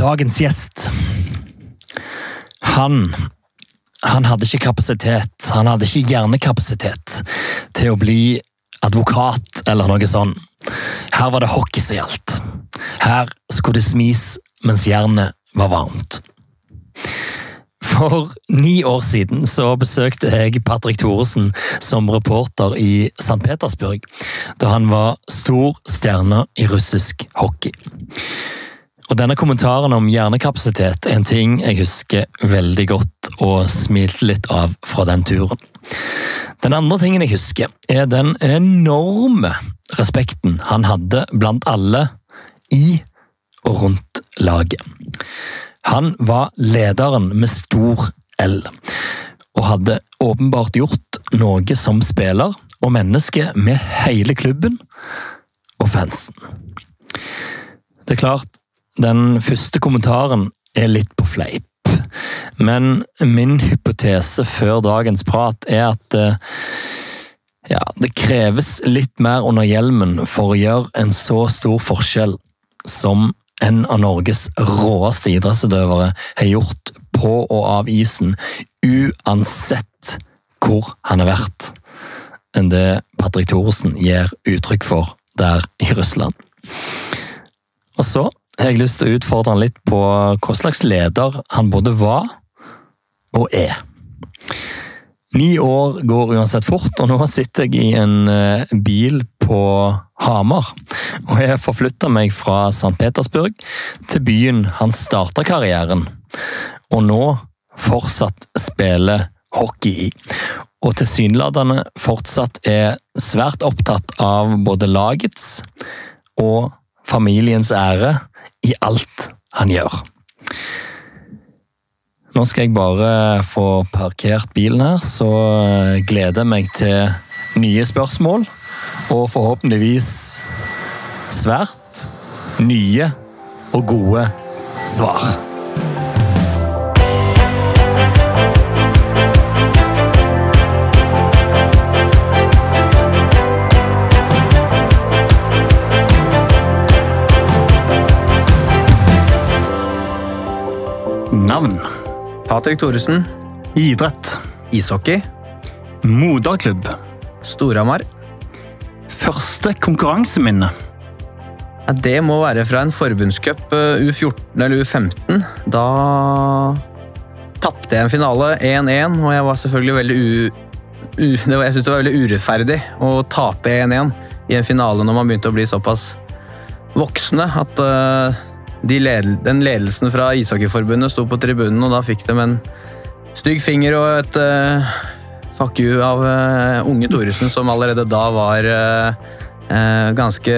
dagens gjest Han han hadde ikke kapasitet, han hadde ikke hjernekapasitet til å bli advokat eller noe sånt. Her var det hockey som gjaldt. Her skulle det smis mens jernet var varmt. For ni år siden så besøkte jeg Patrick Thoresen som reporter i St. Petersburg, da han var stor stjerne i russisk hockey. Og Denne kommentaren om hjernekapasitet er en ting jeg husker veldig godt og smilte litt av fra den turen. Den andre tingen jeg husker, er den enorme respekten han hadde blant alle i og rundt laget. Han var lederen med stor L, og hadde åpenbart gjort noe som spiller og menneske med hele klubben og fansen. Det er klart, den første kommentaren er litt på fleip. Men min hypotese før dagens prat er at eh, ja, det kreves litt mer under hjelmen for å gjøre en så stor forskjell som en av Norges råeste idrettsutøvere har gjort på og av isen, uansett hvor han har vært, enn det Patrick Thoresen gir uttrykk for der i Russland. Og så har jeg lyst til å utfordre han litt på hva slags leder han både var og er. Ni år går uansett fort, og nå sitter jeg i en eh, bil på Hamar. Og jeg forflytta meg fra St. Petersburg til byen han starta karrieren, og nå fortsatt spiller hockey i. Og tilsynelatende fortsatt er svært opptatt av både lagets og familiens ære i alt han gjør. Nå skal jeg bare få parkert bilen her, så gleder jeg meg til nye spørsmål. Og forhåpentligvis svært nye og gode svar. Navn. Patrick Thoresen. Idrett. Ishockey. Moderklubb. Storhamar. Første konkurranseminne. Ja, det må være fra en forbundscup eh, U14 eller U15. Da tapte jeg en finale 1-1, og jeg var selvfølgelig veldig u... u jeg syntes det var veldig urettferdig å tape 1-1 i en finale når man begynte å bli såpass voksne at uh, de led, den ledelsen fra Ishockeyforbundet sto på tribunen, og da fikk de en stygg finger og et uh, fuck you av uh, unge Thoresen, som allerede da var uh, ganske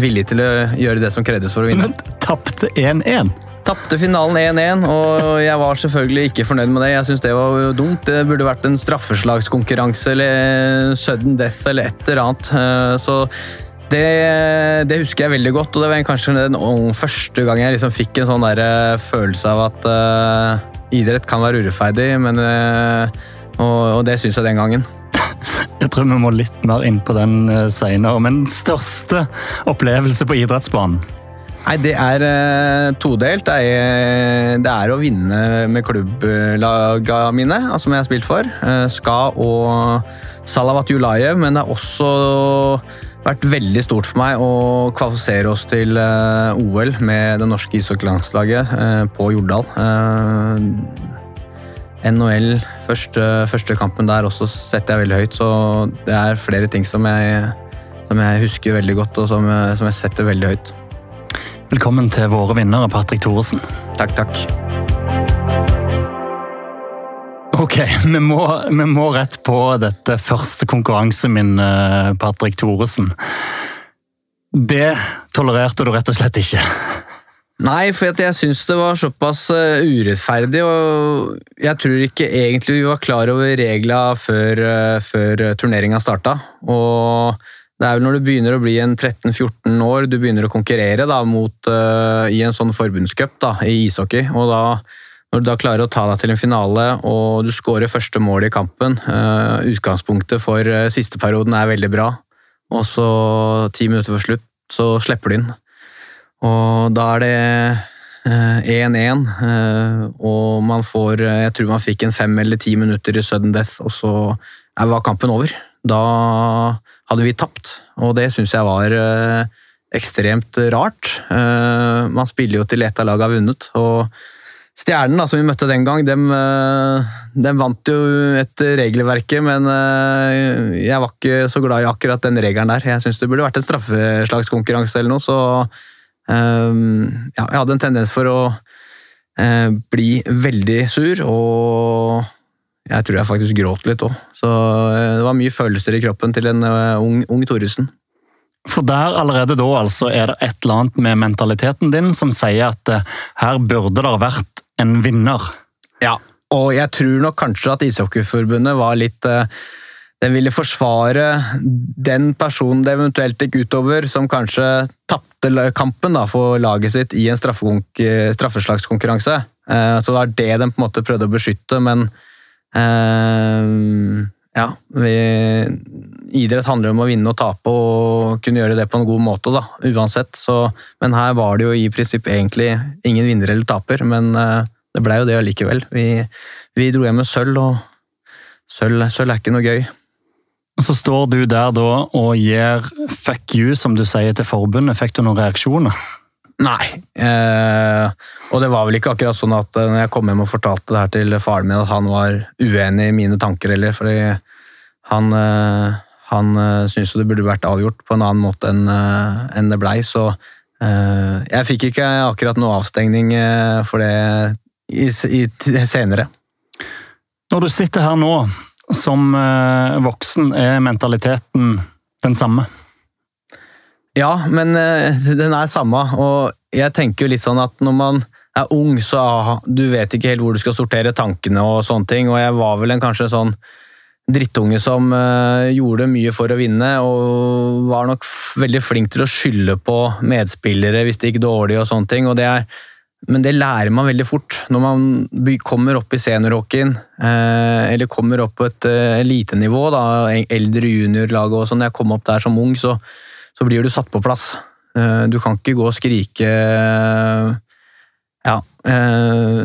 villig til å gjøre det som krevdes for å vinne. Men tapte 1-1? Tapte finalen 1-1, og jeg var selvfølgelig ikke fornøyd med det. Jeg synes det var dumt. Det burde vært en straffeslagskonkurranse eller sudden death eller et eller annet. Så det, det, husker jeg veldig godt, og det var kanskje den første gang jeg liksom fikk en sånn der, uh, følelse av at uh, idrett kan være urettferdig, men, uh, og, og, det syns jeg den gangen. Jeg tror vi må litt mer inn på den uh, seinere, men største opplevelse på idrettsbanen? Nei, Det er todelt. Det er, det er, å vinne med klubblagene mine, altså som jeg har spilt for. Ska og Salavat Julajev, men det er også vært veldig stort for meg å kvalifisere oss til uh, OL med det norske ishockeylandslaget uh, på Jordal. Eh, NHL, første, første, kampen der også setter jeg veldig høyt, så det er flere ting som jeg, som jeg husker veldig godt, og som, som jeg setter veldig høyt. Velkommen til våre vinnere, Patrick Thoresen. Takk, takk. Ok, vi må, vi må, rett på dette første konkurranseminnet, Patrick Thoresen. Det tolererte du rett og slett ikke? Nei, for jeg syns det var såpass eh, urettferdig, og jeg tror ikke egentlig vi var klar over reglene før, eh, før turneringa starta. Og det er vel når du begynner å bli en 13-14 år, du begynner å konkurrere da, mot, i en sånn forbundscup i ishockey. og da når du da klarer å ta deg til en finale og du skårer første mål i kampen uh, Utgangspunktet for uh, siste perioden er veldig bra, og så ti minutter før slutt så slipper du inn. Og da er det 1-1, og man får Jeg tror man fikk en fem eller ti minutter i sudden death, og så var kampen over. Da hadde vi tapt, og det syns jeg var ekstremt rart. Man spiller jo til ett av lagene har vunnet, og Stjernen, da, som vi møtte den gang, dem, eh, dem vant jo etter regelverket, men eh, jeg var ikke så glad i akkurat den regelen der. Jeg syns det burde vært en straffeslagskonkurranse eller noe, så um, ja, jeg hadde en tendens for å bli veldig sur, og jeg tror jeg faktisk gråt litt òg. Så det var mye følelser i kroppen til en ung, ung Thoresen. For der allerede da altså er det et eller annet med mentaliteten din som sier at her burde det vært en vinner. Ja, og jeg tror nok kanskje at Ishockeyforbundet var litt eh, Den ville forsvare den personen det eventuelt gikk utover, som kanskje tapte kampen da, for laget sitt i en straffeslagskonkurranse. Eh, så det var det de på en måte prøvde å beskytte, men eh, ja, vi, idrett handler om å vinne og tape og kunne gjøre det på en god måte, da, uansett. Så, men her var det jo i prinsipp egentlig ingen vinner eller taper, men uh, det blei jo det allikevel. Vi, vi, dro hjem med sølv, og sølv, sølv er ikke noe gøy. Og Så står du der da og gir fuck you, som du sier, til forbundet. Fikk du noen reaksjoner? Nei. Eh, og det var vel ikke akkurat sånn at når jeg kom hjem og fortalte det her til faren min, at han var uenig i mine tanker heller. fordi han, eh, han eh, syntes det burde vært avgjort på en annen måte enn eh, en det blei. Så jeg fikk ikke akkurat noe avstengning for det i, i, senere. Når du sitter her nå som voksen, er mentaliteten den samme? Ja, men den er samme. Og jeg tenker jo litt sånn at når man er ung, så du vet ikke helt hvor du skal sortere tankene og sånne ting. Og jeg var vel en kanskje sånn drittunge som uh, gjorde mye for å vinne, og var nok veldig flink til å skylde på medspillere hvis det gikk dårlig og sånne ting. og det er men det lærer man veldig fort. Når man kommer opp i seniorhockeyen, uh, eller kommer opp på et uh, elitenivå, da, eldre juniorlag og sånn, jeg kom opp der som ung, så, så blir du satt på plass. Du kan ikke gå og skrike ja. Eh,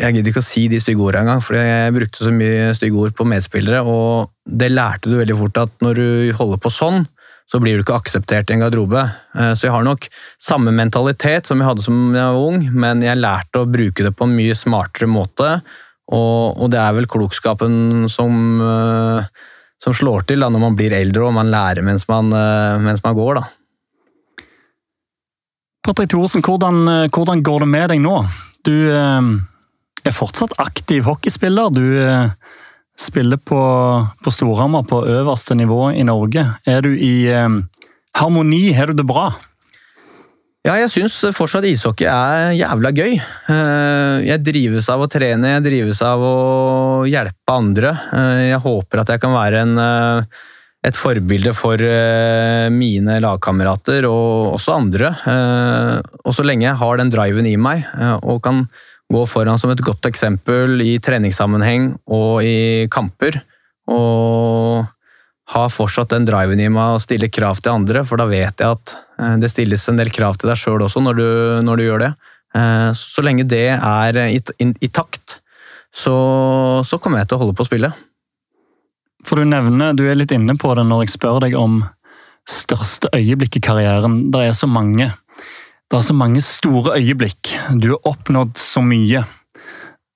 jeg gidder ikke å si de stygge ordene engang, for jeg brukte så mye stygge ord på medspillere, og det lærte du veldig fort at når du holder på sånn, så blir du ikke akseptert i en garderobe. Eh, så jeg har nok samme mentalitet som jeg hadde som jeg var ung, men jeg lærte å bruke det på en mye smartere måte, og, det er vel klokskapen som, eh, som slår til da, når man blir eldre og man lærer mens man, mens man går. da. Patrick Thoresen, hvordan, eh, hvordan, går det med deg nå? Du eh, er fortsatt aktiv hockeyspiller. Du eh, spiller på, på Storhamar på øverste nivå i Norge. Er du i harmoni? Har du det bra? Ja, jeg syns fortsatt ishockey er jævla gøy. Jeg drives av å trene, jeg drives av å hjelpe andre. Jeg håper at jeg kan være en et forbilde for eh, mine lagkamerater og også andre. Eh, og så lenge jeg har den driven i meg eh, og kan gå foran som et godt eksempel i treningssammenheng og i kamper, og ha fortsatt den driven i meg og stille krav til andre, for da vet jeg at det stilles en del krav til deg sjøl også når du, når du, gjør det. Så lenge det er i, i, i takt, så, så kommer jeg til å holde på å spille. For du nevner, du er litt inne på det når jeg spør deg om største øyeblikk i karrieren. Det er så mange. Det er så mange store øyeblikk. Du har oppnådd så mye.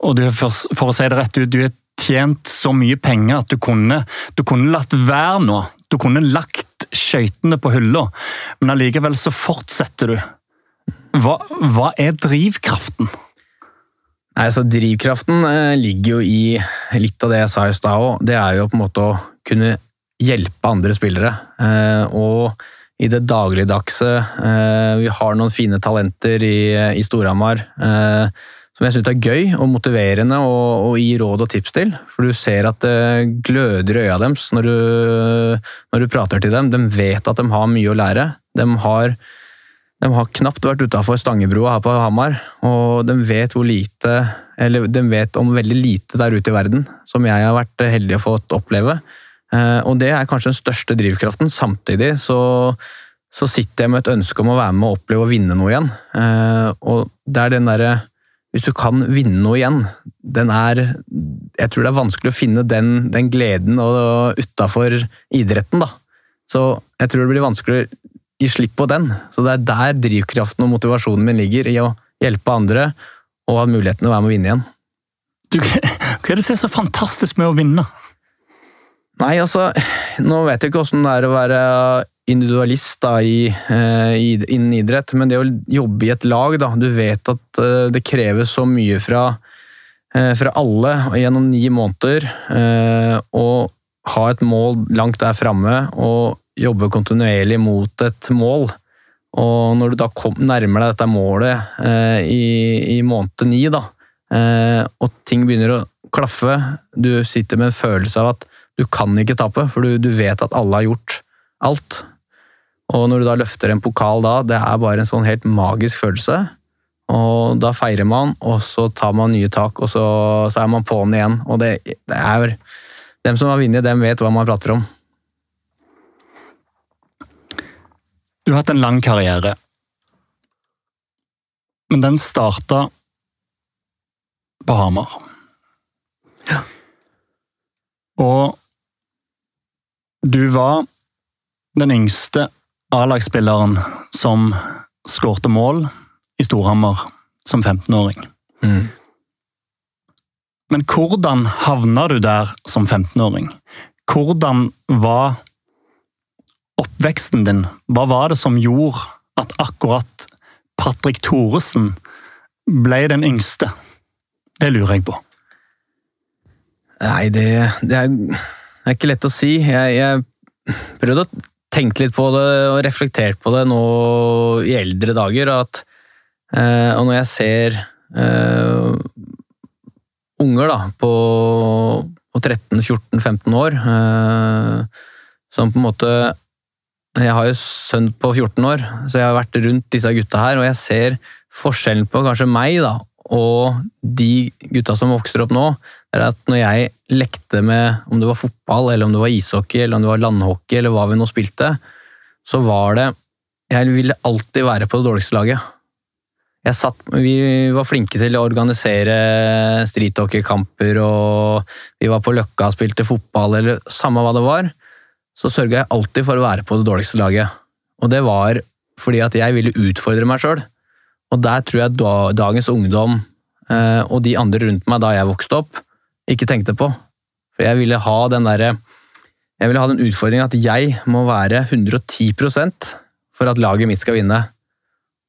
Og du, for, for å si det rett ut, du har tjent så mye penger at du kunne, du kunne latt være nå. Du kunne lagt skøytene på hylla, men allikevel så fortsetter du. Hva, hva er drivkraften? Nei, så Drivkraften eh, ligger jo i litt av det jeg sa i stad òg. Det er jo på en måte å kunne hjelpe andre spillere. Eh, og i det dagligdagse eh, Vi har noen fine talenter i, i Storhamar som jeg syns er gøy og motiverende å gi råd og tips til. For du ser at det gløder i øya deres når du, når du prater til dem. De vet at de har mye å lære. De har de har knapt vært utafor Stangebrua her på Hamar, og de vet lite de vet om veldig lite der ute i verden, som jeg har vært heldig å få oppleve. Eh, og det er kanskje den største drivkraften. Samtidig så, så sitter jeg med et ønske om å være med og oppleve å vinne noe igjen. Eh, og det er den derre Hvis du kan vinne noe igjen, den er Jeg tror det er vanskelig å finne den, den gleden utafor idretten, da. Så jeg tror det blir vanskelig gi slipp på den. Så det er der drivkraften og motivasjonen min ligger, i å hjelpe andre og ha muligheten til å være med å vinne igjen. Du, hva er det som er så fantastisk med å vinne? Nei, altså Nå vet jeg ikke åssen det er å være individualist da, i, eh, i, innen idrett, men det å jobbe i et lag da, Du vet at uh, det kreves så mye fra, uh, fra alle gjennom ni måneder. Og ha et mål langt der framme og jobbe kontinuerlig mot et mål. Og når du da kom, nærmer deg dette målet i, i måned ni, da, og ting begynner å klaffe, du sitter med en følelse av at du kan ikke tape, for du, du vet at alle har gjort alt. Og når du da løfter en pokal da, det er bare en sånn helt magisk følelse. Og da feirer man, og så tar man nye tak, og så, så er man på'n igjen. Og det, det er Dem som har vunnet, dem vet hva man prater om. Du har hatt en lang karriere. Men den starta på Hamar. Ja. Og du var den yngste A-lagsspilleren som skårte mål i Storhamar som 15-åring. Mm. Men hvordan havna du der som 15-åring? Hvordan var oppveksten din? Hva var det som gjorde at akkurat Patrick Thoresen ble den yngste? Det lurer jeg på. Nei, det, det, er, det er, ikke lett å si. Jeg, jeg prøvde å tenke litt på det og reflektert på det nå i eldre dager. At, eh, og når jeg ser eh, unger da, på, på 13-14-15 år eh, som på en måte Jeg har jo sønn på 14 år, så jeg har vært rundt disse gutta her, og jeg ser forskjellen på kanskje meg da, og de gutta som vokser opp nå, er at når jeg lekte med om det var fotball, eller om det var ishockey, eller om det var landhockey, eller hva vi nå spilte, så var det Jeg ville alltid være på det dårligste laget. Satt, vi var flinke til å organisere streethockeykamper, og vi var på Løkka og spilte fotball, eller samme hva det var. Så sørga jeg alltid for å være på det dårligste laget. Og det var fordi at jeg ville utfordre meg sjøl. Og der tror jeg dagens ungdom eh, og de andre rundt meg da jeg vokste opp, ikke tenkte på. For jeg ville ha den derre Jeg ville ha den utfordringen at jeg må være 110% for at laget mitt skal vinne.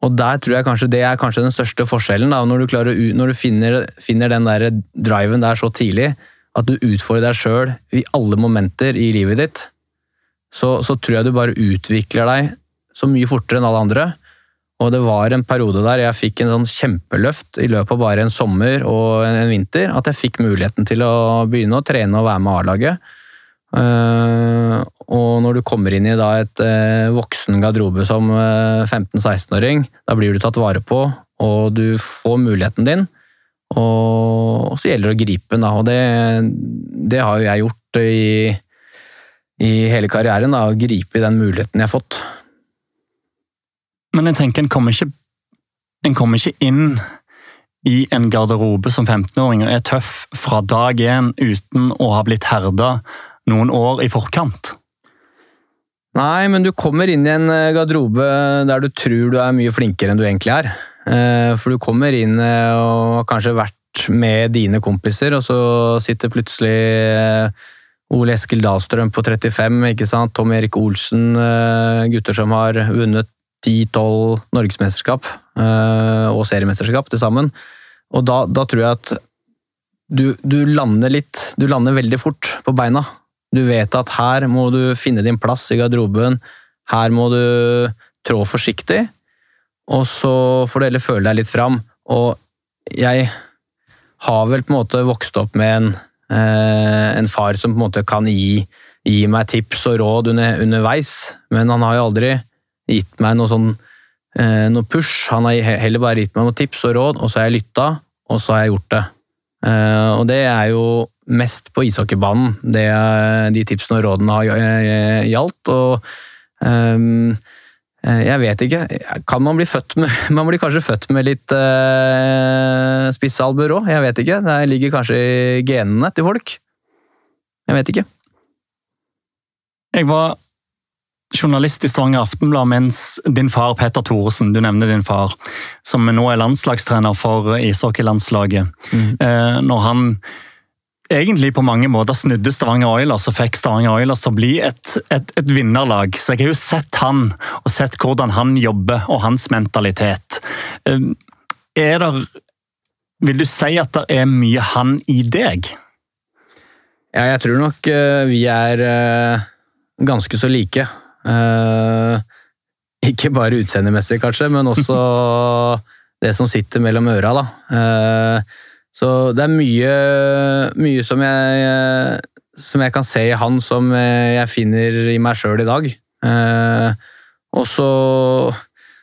Og der tror jeg kanskje det er kanskje den største forskjellen. Da, når du, å, når du finner, finner, den der driven der så tidlig, at du utfordrer deg sjøl i alle momenter i livet ditt, så, så tror jeg du bare utvikler deg så mye fortere enn alle andre. Og det var en periode der jeg fikk en sånn kjempeløft i løpet av bare en sommer og en vinter, at jeg fikk muligheten til å begynne å trene og være med A-laget. Uh, og når du kommer inn i da et uh, voksen garderobe som uh, 15-16-åring, da blir du tatt vare på, og du får muligheten din. Og så gjelder det å gripe den, da. Og det, det har jo jeg gjort i, i hele karrieren, da, å gripe i den muligheten jeg har fått. Men jeg tenker en kommer ikke, en kommer ikke inn i en garderobe som 15-åring og er tøff fra dag én uten å ha blitt herda noen år i forkant. Nei, men du kommer inn i en eh, garderobe der du tror du er mye flinkere enn du egentlig er. Eh, for du kommer inn eh, og har kanskje vært med dine kompiser, og så sitter plutselig Ole Eskil Dahlstrøm på 35, ikke sant? Tom Erik Olsen, gutter som har vunnet 10-12 norgesmesterskap og seriemesterskap til sammen. Og da, da tror jeg at du, du, lander litt Du lander veldig fort på beina. Du vet at her må du finne din plass i garderoben. Her må du trå forsiktig, og så får du heller føle deg litt fram. Og jeg har vel på en måte vokst opp med en, eh, en far som på en måte kan gi, gi meg tips og råd under, underveis, men han har jo aldri gitt meg noe sånn eh, noe push. Han har heller bare gitt meg noen tips og råd, og så har jeg lytta, og så har jeg gjort det. Eh, og det er jo mest på ishockeybanen de tipsene og rådene har gjaldt. og um, Eh, jeg vet ikke. Kan man bli født med Man blir kanskje født med litt uh, spissalbuer òg. Jeg vet ikke. Det ligger kanskje i genene til folk. Jeg vet ikke. Jeg var journalist i Stavanger Aftenblad mens din far Petter Thoresen, du nevner din far, som nå er landslagstrener for ishockeylandslaget, mm. eh, når han egentlig på mange måter snudde Stavanger Oilers og fikk Stavanger Oilers til å bli et, et, et, vinnerlag. Så jeg har jo sett han, og sett hvordan han jobber og hans mentalitet. Eh, er det Vil du si at det er mye han i deg? Ja, jeg tror nok uh, vi er uh, ganske så like. Uh, ikke bare utseendemessig, kanskje, men også det som sitter mellom øra. da. Så det er mye, mye som, jeg, som jeg kan se i han som jeg finner i meg sjøl i dag. Eh, og så,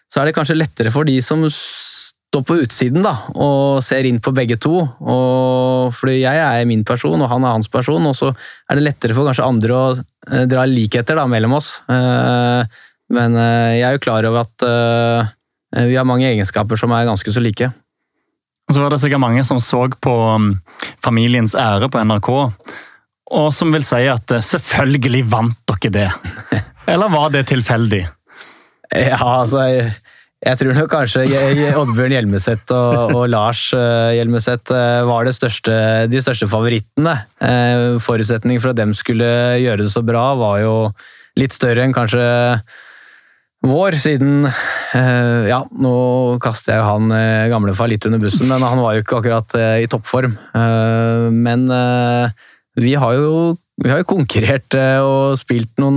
så, er det kanskje lettere for de som står på utsiden da, og ser inn på begge to. Og, fordi jeg er min person, og han er hans person, og så er det lettere for kanskje andre å eh, dra likheter da, mellom oss. Eh, men jeg er jo klar over at vi har mange egenskaper som er ganske så like. Så var det sikkert mange som så på um, Familiens ære på NRK, og som vil si at eh, selvfølgelig vant dere det. Eller var det tilfeldig? Ja, altså jeg, jeg tror nok kanskje Oddbjørn Hjelmeset og, og, Lars uh, Hjelmeset uh, var største, de største favorittene. Forutsetningen for at dem skulle gjøre det så bra, var jo litt større enn kanskje vår, siden eh, Ja, nå kaster jeg jo han gamle gamlefar litt under bussen, men han var jo ikke akkurat eh, i toppform. Men vi har jo vi har jo konkurrert og spilt noen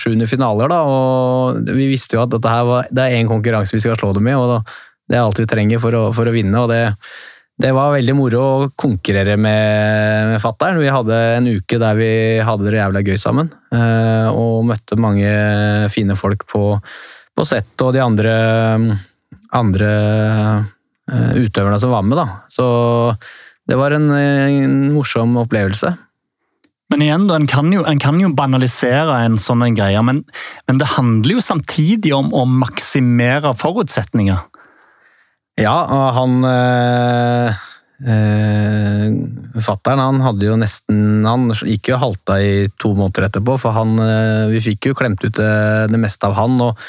sjuende finaler, da, og vi visste jo at dette her var, det er én konkurranse vi skal slå dem i, og det er alt vi trenger for å, for å vinne. og det det var veldig moro å konkurrere med, med fatter'n. Vi hadde en uke der vi hadde det jævla gøy sammen. Eh, og møtte mange fine folk på, på sett og de andre, andre eh, utøverne som var med. Da. Så det var en, en morsom opplevelse. Men igjen, da, en kan, jo, en kan jo banalisere en sånn greie, men, men, det handler jo samtidig om å maksimere forutsetninger. Ja, han øh, øh, Fattern han hadde jo nesten Han gikk jo halta i to måneder etterpå, for han øh, Vi fikk jo klemt ut det, det meste av han. og,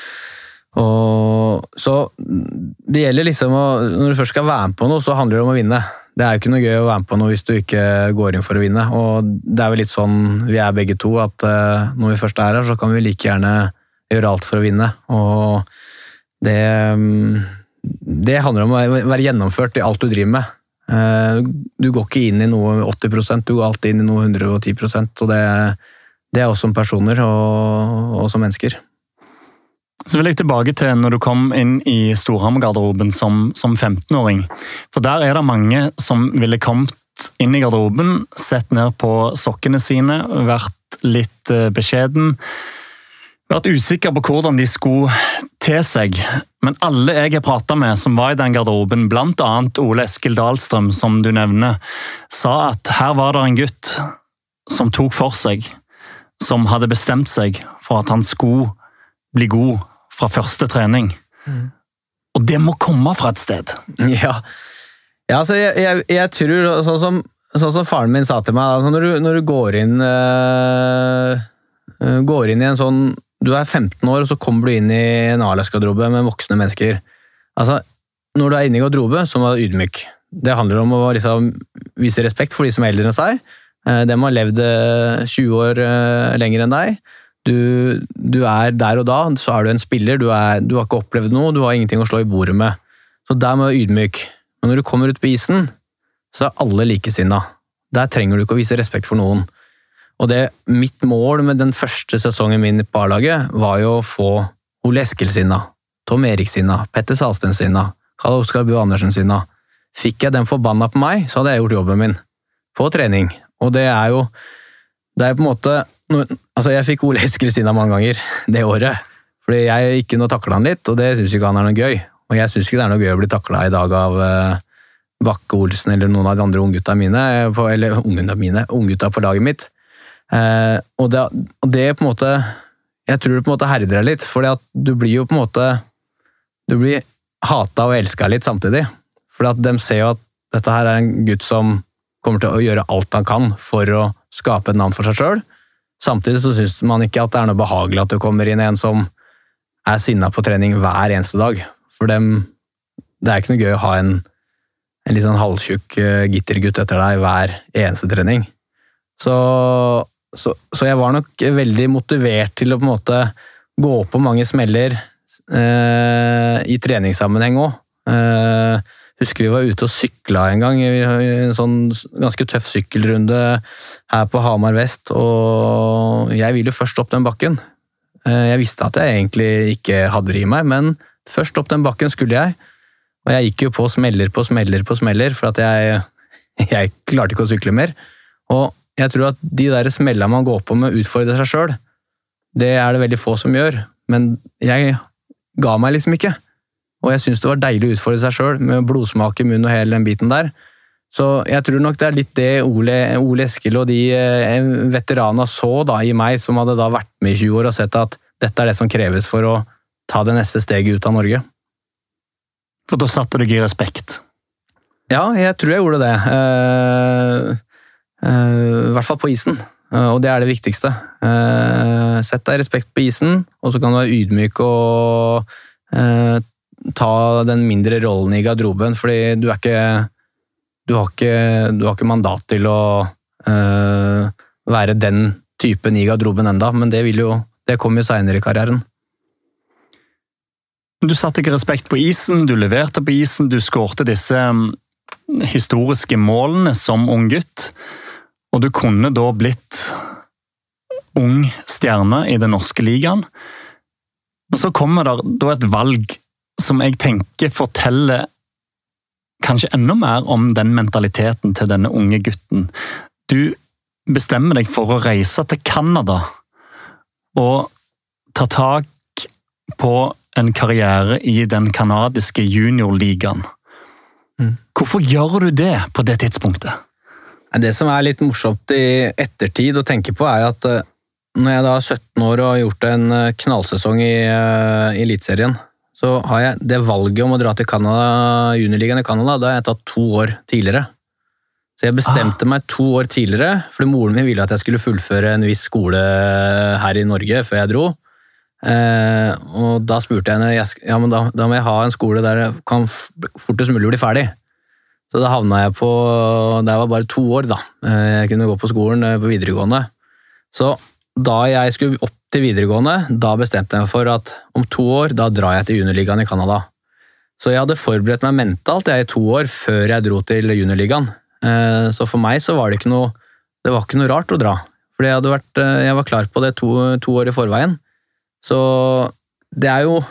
og så det gjelder liksom å Når du først skal være med på noe, så handler det om å vinne. Det er jo ikke noe gøy å være med på noe hvis du ikke går inn for å vinne. Og det er vel litt sånn vi er begge to, at når vi først er her, så kan vi like gjerne gjøre alt for å vinne. Og det det handler om å være gjennomført i alt du driver med. Eh, du går ikke inn i noe 80% du går alltid inn i noe 110 og det, det er oss som personer og, og, som mennesker. Så vil jeg tilbake til når du kom inn i Storhamar-garderoben som, som 15-åring. For der er det mange som ville kommet inn i garderoben, sett ned på sokkene sine, vært litt eh, beskjeden vært usikker på hvordan de skulle te seg. Men alle jeg har prata med som var i den garderoben, bl.a. Ole Eskil Dahlstrøm, som du nevner, sa at her var det en gutt som tok for seg. Som hadde bestemt seg for at han skulle bli god fra første trening. Mm. Og det må komme fra et sted. Ja, ja altså jeg, jeg, jeg, tror, sånn som, sånn som, faren min sa til meg, altså når, du, når, du, går inn øh, går inn i en sånn du er 15 år, og så kommer du inn i en A-lagsgarderobe med voksne mennesker. Altså, når du er inne i garderobe, så må du være ydmyk. Det handler om å liksom, vise respekt for de som er eldre enn seg. Eh, de har levd 20 eh, år eh, lenger enn deg. Du, du, er der og da, så er du en spiller. Du, er, du, har ikke opplevd noe, du har ingenting å slå i bordet med. Så der må du være ydmyk. Men når du kommer ut på isen, så er alle likesinna. Der trenger du ikke å vise respekt for noen. Og det, mitt mål med den første sesongen min på A-laget var jo å få Ole Eskil sinna, Tom Erik sinna, Petter Salsten sinna, Karl Oskar Bue Andersen sinna. Fikk jeg den forbanna på meg, så hadde jeg gjort jobben min på trening. Og det er jo Det er på en måte Altså, jeg fikk Ole Eskil sinna mange ganger det året. Fordi jeg ikke kunne takle han litt, og det syns ikke han er noe gøy. Og jeg syns ikke det er noe gøy å bli takla i dag av uh, Bakke Olsen eller noen av de andre unggutta mine, eller unggutta mine, unggutta på laget mitt. Eh, og, det, og det på en måte jeg tror det på en måte herder deg litt, fordi du blir jo på en måte Du blir hata og elska litt samtidig. Fordi de ser jo at dette her er en gutt som kommer til å gjøre alt han kan for å skape et navn for seg sjøl. Samtidig så syns man ikke at det er noe behagelig at det kommer inn en som er sinna på trening hver eneste dag. For dem Det er ikke noe gøy å ha en, en litt sånn halvtjukk uh, gittergutt etter deg hver eneste trening. Så, så, så, jeg var nok veldig motivert til å på en måte gå på mange smeller eh, i treningssammenheng òg. Eh, husker vi var ute og sykla en gang, i en sånn ganske tøff sykkelrunde her på Hamar vest. Og jeg ville først opp den bakken. Jeg visste at jeg egentlig ikke hadde det i meg, men først opp den bakken skulle jeg. Og jeg gikk jo på smeller på smeller på smeller, for at jeg, jeg klarte ikke å sykle mer. Og jeg tror at de der smellene man går på med å utfordre seg sjøl, det er det veldig få som gjør. Men jeg ga meg liksom ikke. Og jeg syns det var deilig å utfordre seg sjøl, med blodsmak i munnen og hele den biten der. Så jeg tror nok det er litt det Ole, Ole Eskil og de eh, veteranene så da i meg, som hadde da vært med i 20 år og sett at dette er det som kreves for å ta det neste steget ut av Norge. For da satte du deg i respekt? Ja, jeg tror jeg gjorde det. Uh, I hvert fall på isen. Uh, og det er det viktigste. sett deg respekt på isen, og så kan du være ydmyk og ta den mindre rollen i garderoben, fordi du er ikke Du har ikke, du har ikke mandat til å være den typen i garderoben enda, men det, jo, det kommer jo seinere i karrieren. Du satte ikke respekt på isen, du leverte på isen, du skårte disse mm, historiske målene som ung gutt. Og du kunne da blitt ung stjerne i den norske ligaen. Men så kommer det da et valg som jeg tenker forteller kanskje enda mer om den mentaliteten til denne unge gutten. Du bestemmer deg for å reise til Canada og ta tak på en karriere i den canadiske juniorligaen. Mm. Hvorfor gjør du det på det tidspunktet? Det som er litt morsomt i ettertid å tenke på, er at eh, når jeg da er 17 år og har gjort en eh, knallsesong i, i Eliteserien, så har jeg det valget om å dra til Canada, juniorligaen i Canada, da har jeg tatt to år tidligere. Så jeg bestemte ah. meg to år tidligere, fordi moren min ville at jeg skulle fullføre en viss skole her i Norge før jeg dro. Eh, og da spurte jeg henne ja, men da, da, må jeg ha en skole der jeg kan fortest mulig bli ferdig. Så da havna jeg på jeg var bare to år, da. Eh, jeg kunne gå på skolen eh, på videregående. Så da jeg skulle opp til videregående, da bestemte jeg meg for at om to år da drar jeg til juniorligaen i Canada. Så jeg hadde forberedt meg mentalt jeg i to år før jeg dro til juniorligaen. Eh, så for meg så var det ikke noe det var ikke noe rart å dra. Fordi jeg, vært, jeg var klar på det to, to år i forveien. Så det er jo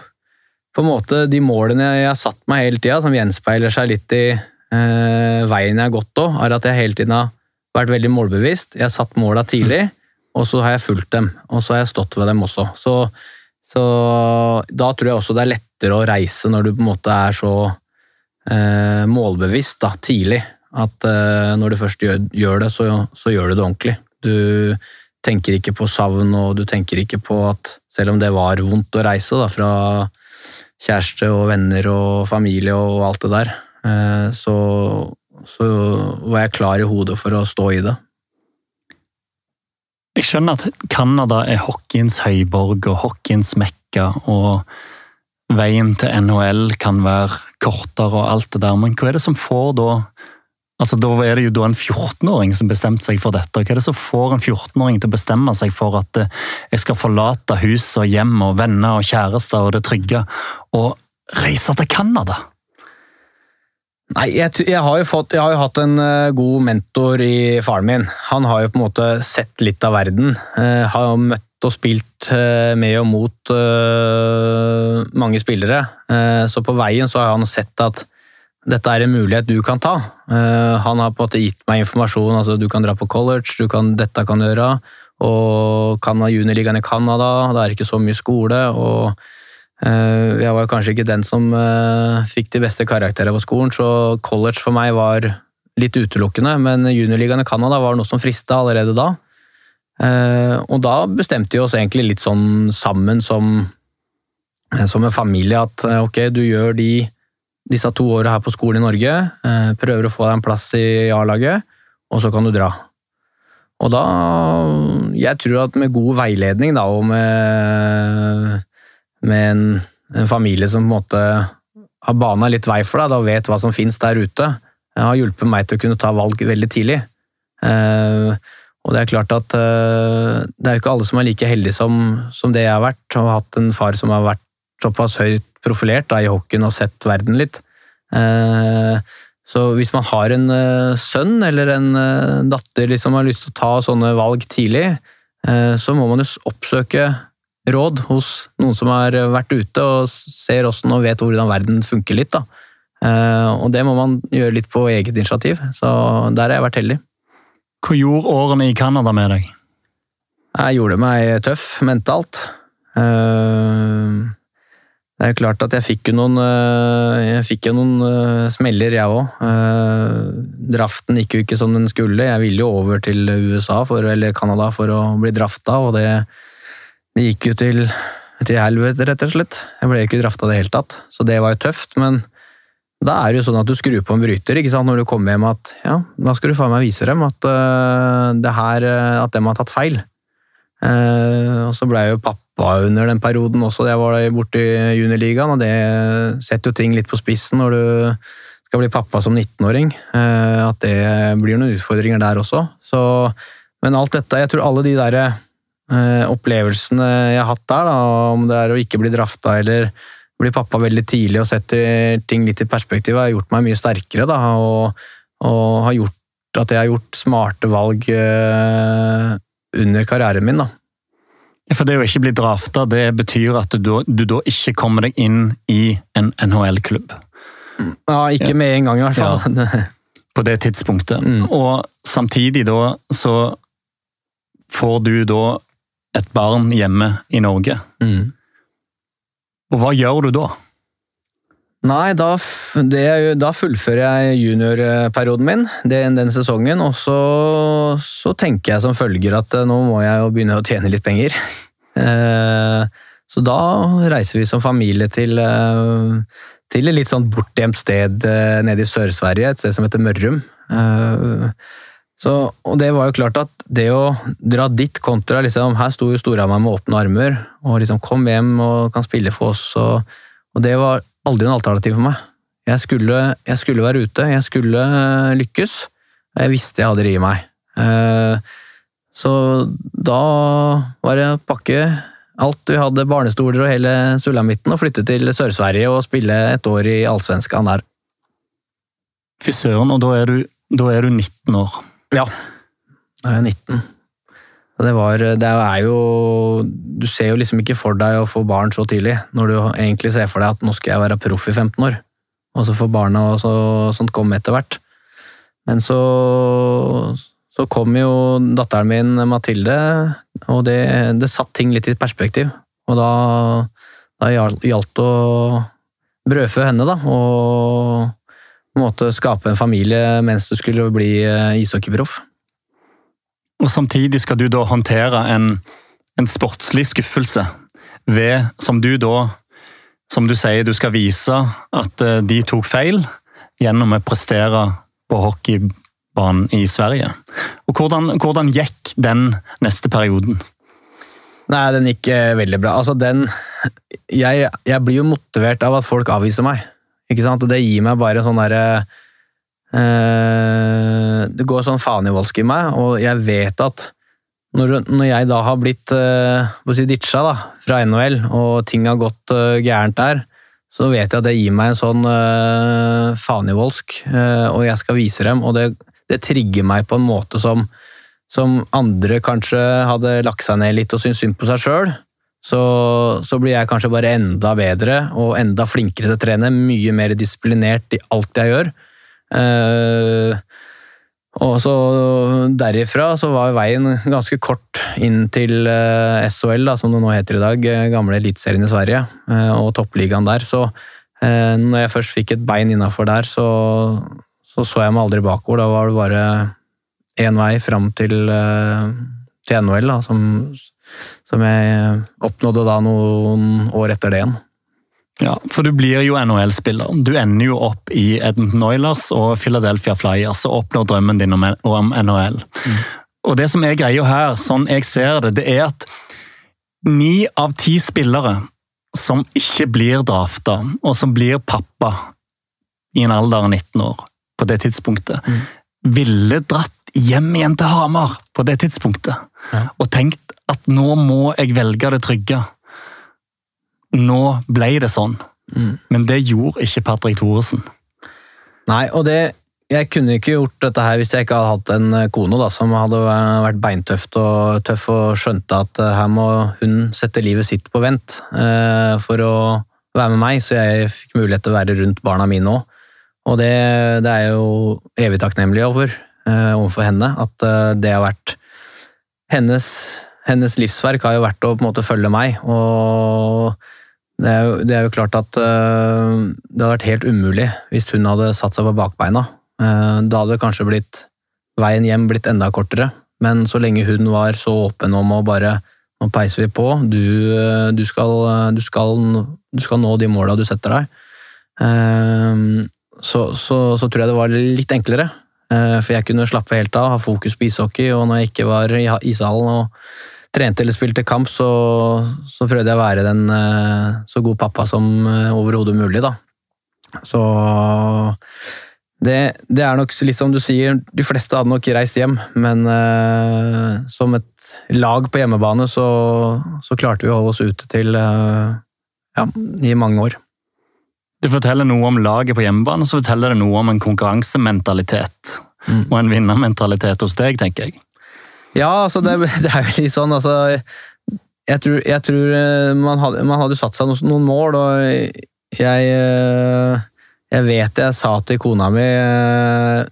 på en måte de målene jeg har satt meg hele tida, som gjenspeiler seg litt i eh, veien jeg har gått òg, er at jeg hele tiden har vært veldig målbevisst. Jeg har satt måla tidlig, og så har jeg fulgt dem. Og så har jeg stått ved dem også. Så, så da tror jeg også det er lettere å reise når du på en måte er så eh, målbevisst da, tidlig. At eh, når du først gjør, gjør det, så, så, gjør du det ordentlig. Du tenker ikke på savn, og du tenker ikke på at selv om det var vondt å reise da, fra kjæreste og venner og familie og alt det der, så, så var jeg klar i hodet for å stå i det. Jeg skjønner at Canada er hockeyens høyborg og hockeyens mekka, og veien til NHL kan være kortere og alt det der, men hva er det som får da Altså, Da er det jo da en 14-åring som bestemte seg for dette. Hva er det som får en 14-åring til å bestemme seg for at eh, jeg skal forlate hus og hjem og venner og kjærester og det trygge, og reise til Canada? Nei, jeg, jeg, har fått, jeg, har jo hatt en uh, god mentor i faren min. Han har jo på en måte sett litt av verden. Uh, har møtt og spilt uh, med og mot mange spillere. så på veien så har han sett at dette er en mulighet du kan ta. Uh, han har på en måte gitt meg informasjon. altså Du kan dra på college, du kan, dette kan du gjøre. Og kan ha juniorligaen i Canada, det er ikke så mye skole. og uh, Jeg var kanskje ikke den som uh, fikk de beste karakterene på skolen, så college for meg var litt utelukkende. Men juniorligaen i Canada var noe som frista allerede da. Eh, og da bestemte vi oss egentlig litt sånn sammen som, eh, som en familie at eh, ok, du gjør de, disse to åra her på skolen i Norge, eh, prøver å få deg en plass i A-laget, og så kan du dra. Og da Jeg tror at med god veiledning da, og med, med en, en familie som på en måte har bana litt vei for deg, da vet hva som finnes der ute, Det har hjulpet meg til å kunne ta valg veldig tidlig. Eh, og det er klart at eh, det er jo ikke alle som er like heldige som, som det jeg har vært, og har hatt en far som har vært såpass høyt profilert da, i hockeyen og sett verden litt. Eh, så hvis man har en eh, sønn eller en eh, datter som liksom har lyst til å ta sånne valg tidlig, eh, så må man jo oppsøke råd hos noen som har vært ute og ser åssen og vet hvordan verden funker litt. Da. Eh, og det må man gjøre litt på eget initiativ, så der har jeg vært heldig. Hva gjorde årene i Canada med deg? Jeg gjorde meg tøff mentalt. Eh, det er klart at jeg fikk jo noen, eh, jeg fikk jo noen smeller, jeg òg. Draften gikk jo ikke som den skulle. Jeg ville jo over til USA for, eller Canada for å bli drafta, og det det gikk jo til, til helvete, rett og slett. Jeg ble ikke drafta i det hele tatt, så det var jo tøft. Men da er det jo sånn at du skrur på en bryter ikke sant? når du kommer hjem at ja, da skal du faen meg vise dem at, uh, det her, uh, at dem har tatt feil. Uh, og så ble jeg jo pappa under den perioden også. Jeg var borte i juniorligaen, og det setter jo ting litt på spissen når du skal bli pappa som 19-åring. at det blir noen utfordringer der også. Så, men alt dette, jeg tror alle de derre Eh, opplevelsene jeg har hatt der, da, om det er å ikke bli drafta eller bli pappa veldig tidlig og setter ting litt i perspektiv, har gjort meg mye sterkere. Da, og, og, har gjort at jeg har gjort smarte valg uh, under karrieren min. Da. For det å ikke bli drafta, det betyr at du, du da ikke kommer deg inn i en NHL-klubb? Ja, ikke med en gang i hvert fall. Ja. På det tidspunktet. Mm. Og samtidig da så får du da et barn hjemme i Norge. Mm. Og hva gjør du da? Nei, da, det, da fullfører jeg juniorperioden min den, den sesongen. Og så, så, tenker jeg som følger at eh, nå må jeg jo begynne å tjene litt penger. Eh, så da reiser vi som familie til, eh, til et litt sånn bortgjemt sted nede i Sør-Sverige, et sted som heter Mørrum. Så, og det var jo klart at det å dra dit kontra liksom, Her sto jo Storhamar med åpne armer og liksom kom hjem og kan spille for oss. Og, og det var aldri en alternativ for meg. Jeg skulle, jeg skulle, være ute, jeg skulle lykkes. Og jeg visste jeg hadde det i meg. Eh, så da var det å pakke alt vi hadde, barnestoler og hele sulamitten, og flytte til Sør-Sverige og spille et år i Allsvenskan der. Fy søren, og da er, du, da er du 19 år. Ja. Da er jeg 19. Det, var, det er jo Du ser jo liksom ikke for deg å få barn så tidlig, når du egentlig ser for deg at nå skal jeg være proff i 15 år. Og så får barna og så, sånt komme etter hvert. Men så, så kom jo datteren min Mathilde, og det, det satt ting litt i perspektiv. Og da, da gjaldt det å brødfø henne, da. Og måte skape en familie mens du skulle bli eh, ishockeyproff. Og Samtidig skal du da håndtere en, en sportslig skuffelse ved, som du da Som du sier, du skal vise at eh, de tok feil gjennom å prestere på hockeybanen i Sverige. Og hvordan, hvordan gikk den neste perioden? Nei, den gikk eh, veldig bra. Altså, den jeg, jeg blir jo motivert av at folk avviser meg. Ikke sant? Og det gir meg bare sånn derre uh, Det går sånn fanivoldsk i meg, og jeg vet at når, når jeg da har blitt uh, si ditcha da, fra NHL, og ting har gått uh, gærent der, så vet jeg at det gir meg en sånn uh, fanivoldsk, uh, og jeg skal vise dem, og det, det trigger meg på en måte som, som andre kanskje hadde lagt seg ned litt og syntes synd på seg sjøl så, så, blir jeg kanskje bare enda bedre og enda flinkere til å trene. Mye mer disiplinert i alt jeg gjør. Uh, og så derifra så var veien ganske kort inn til eh, SHL, da, som det nå heter i dag. Eh, gamle Eliteserien i Sverige uh, og toppligaen der. Så når jeg først fikk et bein innafor der, så, så, så jeg meg aldri bakover. Da var det bare én vei fram til, til NHL, da, som, som jeg oppnådde da noen år etter det igjen. Ja, for du blir jo NHL-spiller. Du ender jo opp i Edmonton Oilers og Philadelphia Flyers og oppnår drømmen din om NHL. Mm. Og det som er greia her, sånn jeg ser det, det er at ni av ti spillere som ikke blir drafta, og som blir pappa i en alder av 19 år på det tidspunktet, mm. ville dratt hjem igjen til Hamar på det tidspunktet ja. og tenkt at nå må jeg velge det trygge. Nå ble det sånn. Mm. Men det gjorde ikke Patrick Thoresen. Nei, og det jeg kunne ikke gjort dette her hvis jeg ikke hadde hatt en eh, kone da, som hadde vært beintøft og tøff og skjønte at eh, her må hun sette livet sitt på vent eh, for å være med meg, så jeg fikk mulighet til å være rundt barna mine òg. Og det, det, er jo evig takknemlig over eh, overfor henne. At eh, det har vært hennes, hennes, livsverk har jo vært å på en måte følge meg. Og det er jo, det er jo klart at uh, det hadde vært helt umulig hvis hun hadde satt seg på bakbeina Uh, da hadde kanskje blitt veien hjem blitt enda kortere, men så lenge hun var så åpen om å bare nå peiser vi på, du, uh, du, skal, du, skal, du skal, nå de måla du setter deg, så, så, så, tror jeg det var litt enklere. For jeg kunne slappe helt av, ha fokus på ishockey, og når jeg ikke var i ishallen og trente eller spilte kamp, så, så prøvde jeg å være den så god pappa som overhodet mulig, da. Så det, det, er nok litt som du sier, de fleste hadde nok reist hjem, men uh, som et lag på hjemmebane så, så, klarte vi å holde oss ute til uh, ja, i mange år. Det forteller noe om laget på hjemmebane, så forteller det noe om en konkurransementalitet. Mm. Og en vinnermentalitet hos deg, tenker jeg. Ja, altså det, det er jo litt sånn, altså Jeg tror, jeg tror eh, man, hadde, man hadde satt seg noen, noen mål, og jeg uh, jeg vet jeg sa til kona mi eh,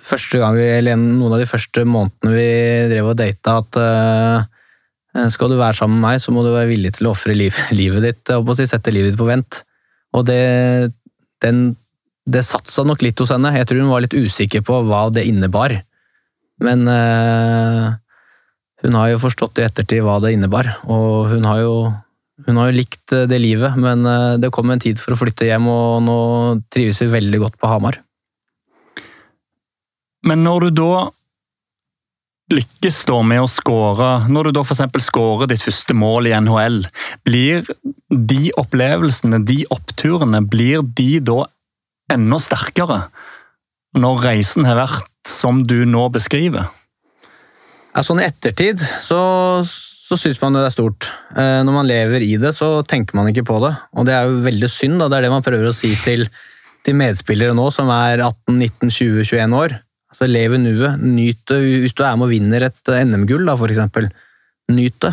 første gang vi, eller noen av de første månedene vi drev og data, at skal du være sammen med meg, så må du være villig til å ofre liv, livet ditt. og Sette livet ditt på vent. Og det, den, det satsa nok litt hos henne. Jeg tror hun var litt usikker på hva det innebar. Men uh, hun har jo forstått i ettertid hva det innebar, og hun har jo hun har jo likt eh, det livet, men eh, det kom en tid for å flytte hjem, og nå trives vi veldig godt på Hamar. Men når du da lykkes da med å skåre, når du da f.eks. skårer ditt første mål i NHL, blir de opplevelsene, de oppturene, blir de da enda sterkere? Når reisen har vært som du nå beskriver? Sånn i ettertid så så syns man jo det er stort. Eh, når man lever i det, så tenker man ikke på det. Og det er jo veldig synd, da. Det er det man prøver å si til, til medspillere nå som er 18, 19, 20, 21 år. Altså, Lev i nuet. Nyt det. Hvis du er med og vinner et NM-gull, da, for eksempel. Nyt det.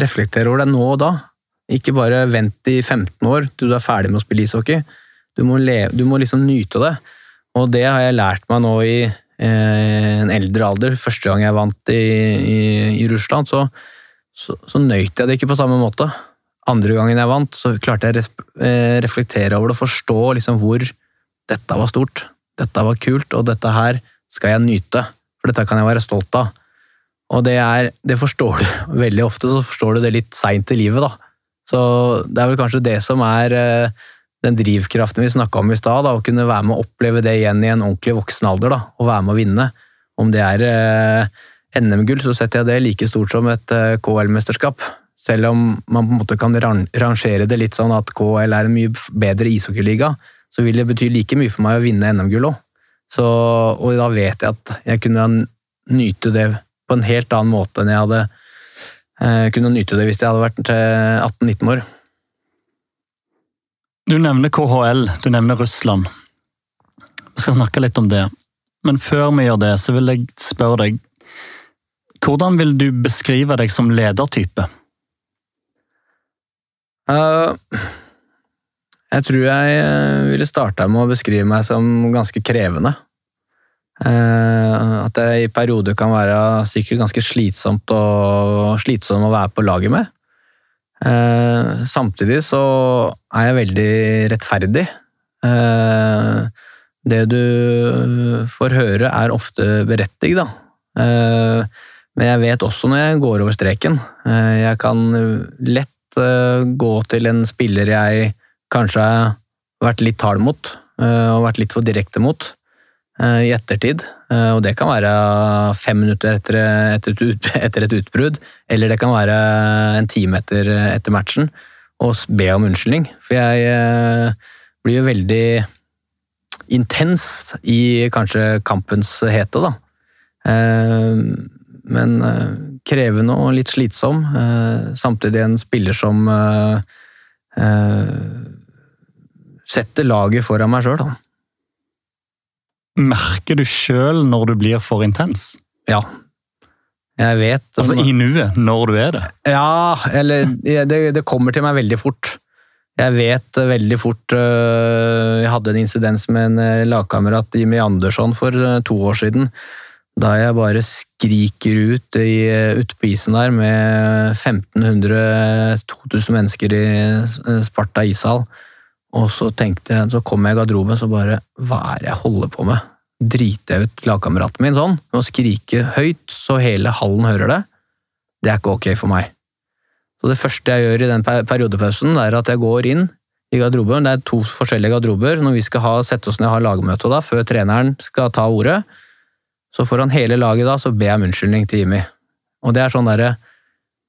Reflekter over det nå og da. Ikke bare vent i 15 år til du er ferdig med å spille ishockey. Du må, leve, du må liksom nyte det. Og det har jeg lært meg nå i eh, en eldre alder. Første gang jeg vant i, i, i Russland, så så, så nøyt jeg det ikke på samme måte. Andre gangen jeg vant, så klarte jeg å eh, reflektere over det og forstå liksom hvor dette var stort, dette var kult, og dette her skal jeg nyte. For dette kan jeg være stolt av. Og det, er, det forstår du veldig ofte, så forstår du det litt seint i livet, da. Så det er vel kanskje det som er eh, den drivkraften vi snakka om i stad. Å kunne være med å oppleve det igjen i en ordentlig voksen alder, da, og være med å vinne. Om det er eh, NM-gull, så setter jeg det like stort som et eh, KL-mesterskap. Selv om man på en måte kan rangere det litt sånn at KL er en mye bedre ishockeyliga, så vil det bety like mye for meg å vinne NM-gull òg. Og da vet jeg at jeg kunne nyte det på en helt annen måte enn jeg hadde eh, kunne nyte det hvis jeg hadde vært 18-19 eh, år. Du nevner KHL, du nevner Russland. Vi skal snakke litt om det. Men før vi gjør det, så vil jeg spørre deg hvordan vil du beskrive deg som ledertype? Uh, jeg tror jeg eh, ville starta med å beskrive meg som ganske krevende. Uh, at det i perioder kan være sikkert ganske slitsomt, og, slitsomt å være på laget med. Uh, samtidig så er jeg veldig rettferdig. det du får høre, er ofte berettig, da. Men jeg vet også når jeg går over streken. Eh, Jeg kan lett eh, gå til en spiller jeg kanskje har vært litt hard mot, eh, og vært litt for direkte mot eh, i ettertid. Eh, Og det kan være fem minutter etter, etter, et, etter et utbrudd, eller det kan være en time etter, etter matchen, og be om unnskyldning. For jeg eh, blir jo veldig intens i kanskje kampens hete, da. Eh, Men krevende og litt slitsom. Samtidig en spiller som setter laget foran meg sjøl, da. Merker du sjøl når du blir for intens? Ja. Jeg vet Altså i nuet, når du er det? Ja, eller det, det kommer til meg veldig fort. Jeg vet veldig fort øh, Jeg hadde en insidens med en øh, lagkamerat, Jimmy Andersson, for øh, to år siden. Da jeg bare skriker ut ute på isen der med 1500-2000 mennesker i Sparta ishall. Og så tenkte jeg, så kom jeg i garderoben så bare Hva er det jeg holder på med? Driter jeg ut lagkameraten min sånn? Med å skrike høyt så hele hallen hører det? Det er ikke ok for meg. Så det første jeg gjør i den periodepausen, det er at jeg går inn i garderoben. Det er to forskjellige garderober. Når vi skal ha, sette oss ned og ha lagmøte da, før treneren skal ta ordet, så foran hele laget da, så ber jeg om unnskyldning til Jimmy. Og det er sånn derre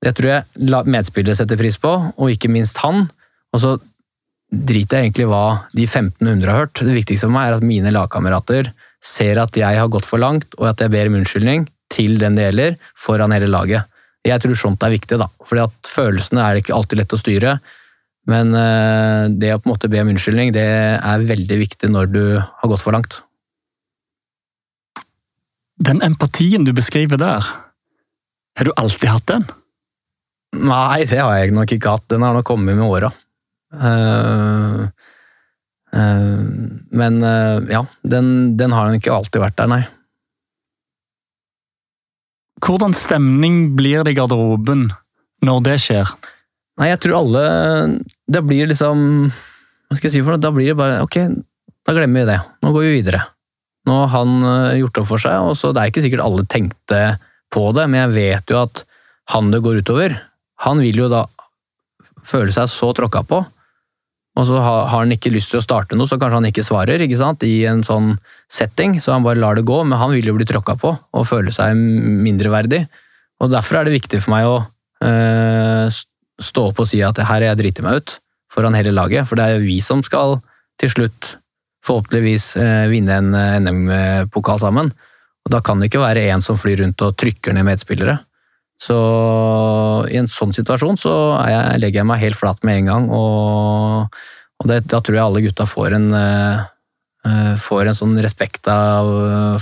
Det tror jeg medspillere setter pris på, og ikke minst han. Og så driter jeg egentlig hva de 1500 har hørt. Det viktigste for meg er at mine lagkamerater ser at jeg har gått for langt, og at jeg ber om unnskyldning til den det gjelder, foran hele laget. Jeg tror sånt er viktig, da. Fordi at følelsene er ikke alltid lett å styre. Men eh, det å på en måte be om unnskyldning, det er veldig viktig når du har gått for langt. Den empatien du beskriver der, har du alltid hatt den? Nei, det har jeg nok ikke hatt. Den har nok kommet med åra. Eh, eh, men eh, ja, den, den har nok ikke alltid vært der, nei. Hvordan stemning blir det i garderoben når det skjer? Nei, jeg tror alle Det blir liksom Hva skal jeg si for noe? Da blir det bare Ok, da glemmer vi det. Nå går vi videre. Nå har han gjort opp for seg, og så det er ikke sikkert alle tenkte på det, men jeg vet jo at han det går utover, han vil jo da føle seg så tråkka på, og så har han ikke lyst til å starte noe, så kanskje han ikke svarer ikke sant? i en sånn setting, så han bare lar det gå, men han vil jo bli tråkka på og føle seg mindreverdig. Og derfor er det viktig for meg å øh, stå opp og si at her er jeg driter meg ut foran hele laget, for det er jo vi som skal til slutt forhåpentligvis øh, vinne en eh, NM-pokal sammen. Og da kan det ikke være en som flyr rundt og trykker ned medspillere. Så i en sånn situasjon så jeg, legger jeg meg helt flat med en gang, og, og det, da tror jeg alle gutta får en eh, får en sånn respekt av,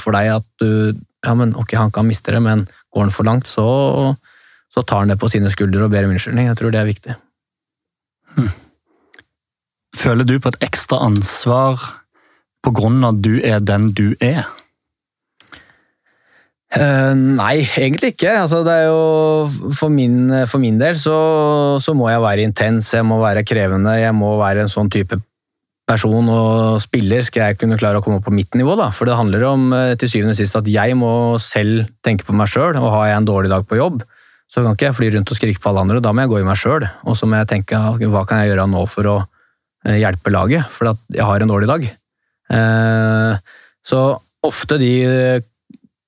for deg at du Ja, men ok, han kan miste det, men går han for langt, så, så tar han det på sine skuldre og ber om unnskyldning. Jeg tror det er viktig. Føler du på et ekstra ansvar på grunn av at du er den du er? Eh, nei, egentlig ikke. Altså, jo, for, min, for min del så, så må jeg være intens, jeg må være krevende, jeg må være en sånn type person og spiller skal jeg kunne klare å komme opp på mitt nivå. Da. For det handler om eh, til syvende og sist at jeg må selv tenke på meg sjøl, og har jeg en dårlig dag på jobb, så kan ikke jeg fly rundt og skrike på alle andre, da må jeg gå i meg sjøl. Og så må jeg tenke ok, hva kan jeg gjøre nå for å eh, hjelpe laget, for jeg har en dårlig dag. Uh, Så ofte de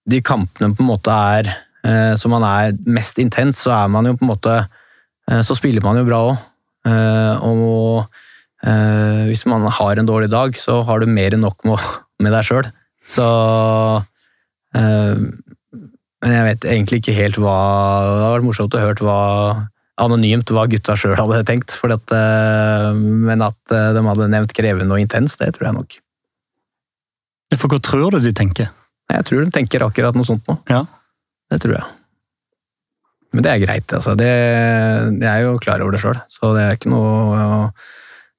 de kampene på en måte er eh, som man er mest intens, så er man jo på en måte eh, Så spiller man jo bra òg. Eh, og hvis man har en dårlig dag, så har du mer enn nok med, deg sjøl. Så Men jeg vet egentlig ikke helt hva Det hadde vært morsomt å høre hva anonymt hva gutta sjøl hadde tenkt. At, men at de hadde nevnt krevende og intens, det tror jeg nok. For hva tror du de tenker? Jeg tror de tenker akkurat noe sånt nå. Ja. Det tror jeg. Men det er greit, altså. Det, jeg er jo klar over det sjøl, så det er ikke noe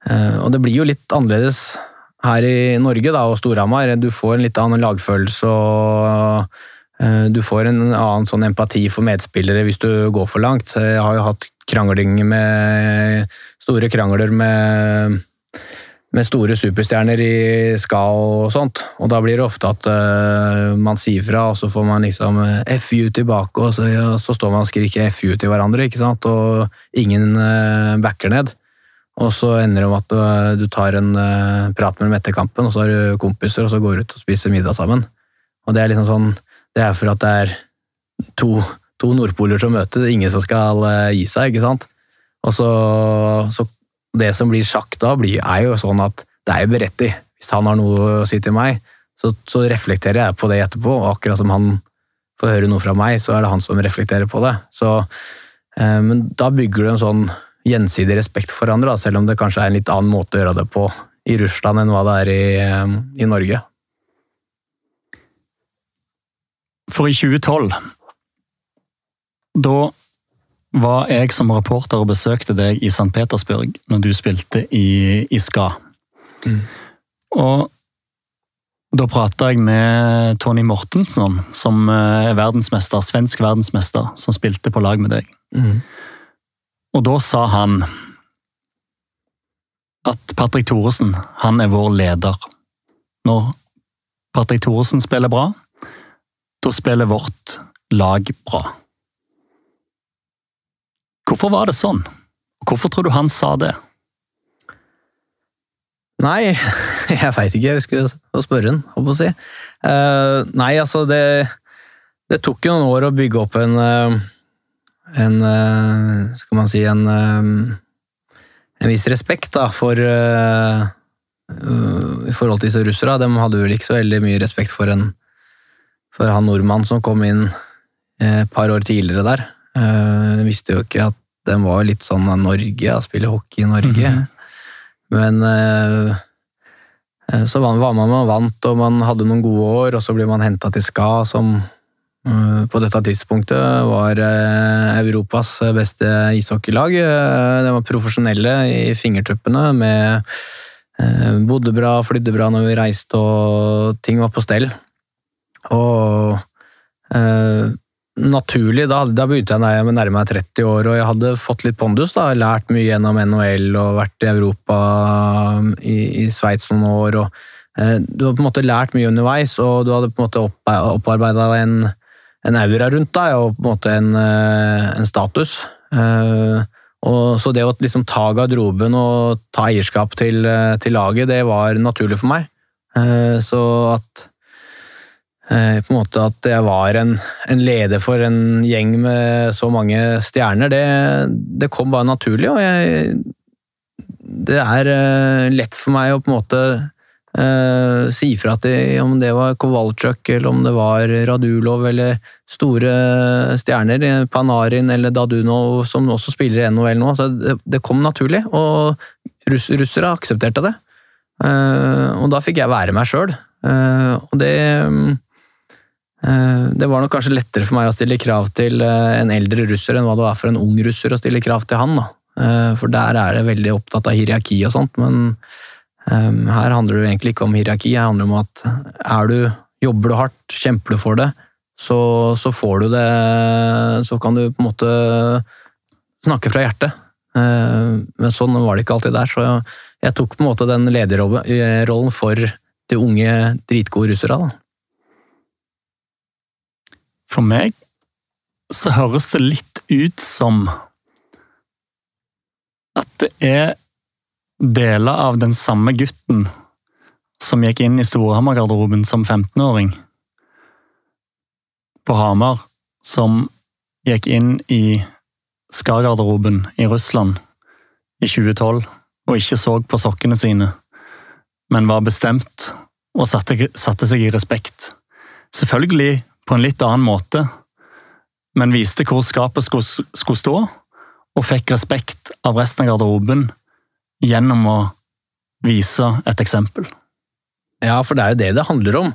eh, Og det blir jo litt annerledes her i Norge da, og Storhamar. Du får en litt annen lagfølelse og eh, du får en annen sånn empati for medspillere hvis du går for langt. Jeg har jo hatt krangling med Store krangler med med store superstjerner i ska og sånt. Og da blir det ofte at uh, man sier fra, og så får man liksom FU tilbake, og så, ja, så, står man og skriker FU til hverandre, ikke sant? og ingen uh, backer ned. Og så ender det om at du, du tar en uh, prat med dem etter kampen, og så har du kompiser, og så går du ut og spiser middag sammen. Og det er liksom sånn Det er for at det er to, to nordpoler som møter, ingen som skal gi seg, ikke sant? Og så, så Det som blir sagt da, blir, er jo sånn at det er jo berettig. Hvis han har noe å si til meg, så, så reflekterer jeg på det etterpå, og akkurat som han får høre noe fra meg, så er det han som reflekterer på det. Så, eh, men da bygger du en sånn gjensidig respekt for hverandre, da, selv om det kanskje er en litt annen måte å gjøre det på i Russland enn hva det er i, eh, i Norge. For i 2012 Da var jeg som reporter og besøkte deg i St. Petersburg når du spilte i, i SKA. Mm. Og da prata jeg med Tony Mortensson, som er verdensmester, svensk verdensmester, som spilte på lag med deg. Mm. Og da sa han at Patrick Thoresen, han er vår leder. Når Patrick Thoresen spiller bra, da spiller vårt lag bra. Hvorfor var det sånn? Hvorfor tror du han sa det? Nei, jeg veit ikke. Jeg skulle spørre han, holdt på å si. Uh, nei, altså det, det tok jo noen år å bygge opp en uh, en eh, Skal man si en, eh, en viss respekt da, for eh, I forhold til disse russere. De hadde vel ikke så veldig mye respekt for, en, for han nordmannen som kom inn et par år tidligere der. De visste jo ikke at den var litt sånn av Norge, å spille hockey i Norge. Mm -hmm. Men så var man og vant, og man hadde noen gode år, og så blir man henta til SKA, som uh, på dette tidspunktet var Europas beste ishockeylag. De var profesjonelle i fingertuppene. med Bodde bra, flydde bra når vi reiste, og ting var på stell. Og naturlig, da, da begynte jeg jeg nærma meg 30 år, og jeg hadde fått litt pondus. da, Lært mye gjennom NHL og vært i Europa, i, i Sveits noen år. og eh, Du har på en måte lært mye underveis, og du hadde på en måte opp, opparbeida en en aura rundt deg og på en måte en, eh, en status. Eh, og så det å liksom ta garderoben og ta eierskap til, eh, til, laget, det var naturlig for meg. Så at på en måte at jeg var en, en, leder for en gjeng med så mange stjerner, det, det kom bare naturlig. Og jeg, det er lett for meg å på en måte Uh, si fra til om det var Kowalczyk eller om det var Radulov eller store stjerner, Panarin eller Dadunov som også spiller i NHL nå. Så det, det kom naturlig, og russ, russere aksepterte det. Uh, og da fikk jeg være meg sjøl. Eh, og det det var nok kanskje lettere for meg å stille krav til en eldre russer enn hva det var for en ung russer å stille krav til han. Da. For der er det veldig opptatt av hierarki og sånt, men Ehm, her handler det egentlig ikke om hierarki, her handler det om at er du, jobber du hardt, kjemper du for det, så, så, får du det Så kan du på en måte snakke fra hjertet. Men sånn var det ikke alltid der, så jeg, tok på en måte den lederrollen for de unge, dritgode russere. Da. For meg så høres det litt ut som at det er deler av den samme gutten som gikk inn i Storhamar-garderoben som 15-åring på Hamar, som gikk inn i Skar-garderoben i Russland i 2012 og ikke så på sokkene sine, men var bestemt og satte, satte seg i respekt. Selvfølgelig på en litt annen måte, men viste hvor skapet skulle, skulle stå, og fikk respekt av resten av garderoben gjennom å vise et eksempel. Ja, for det er jo det det handler om.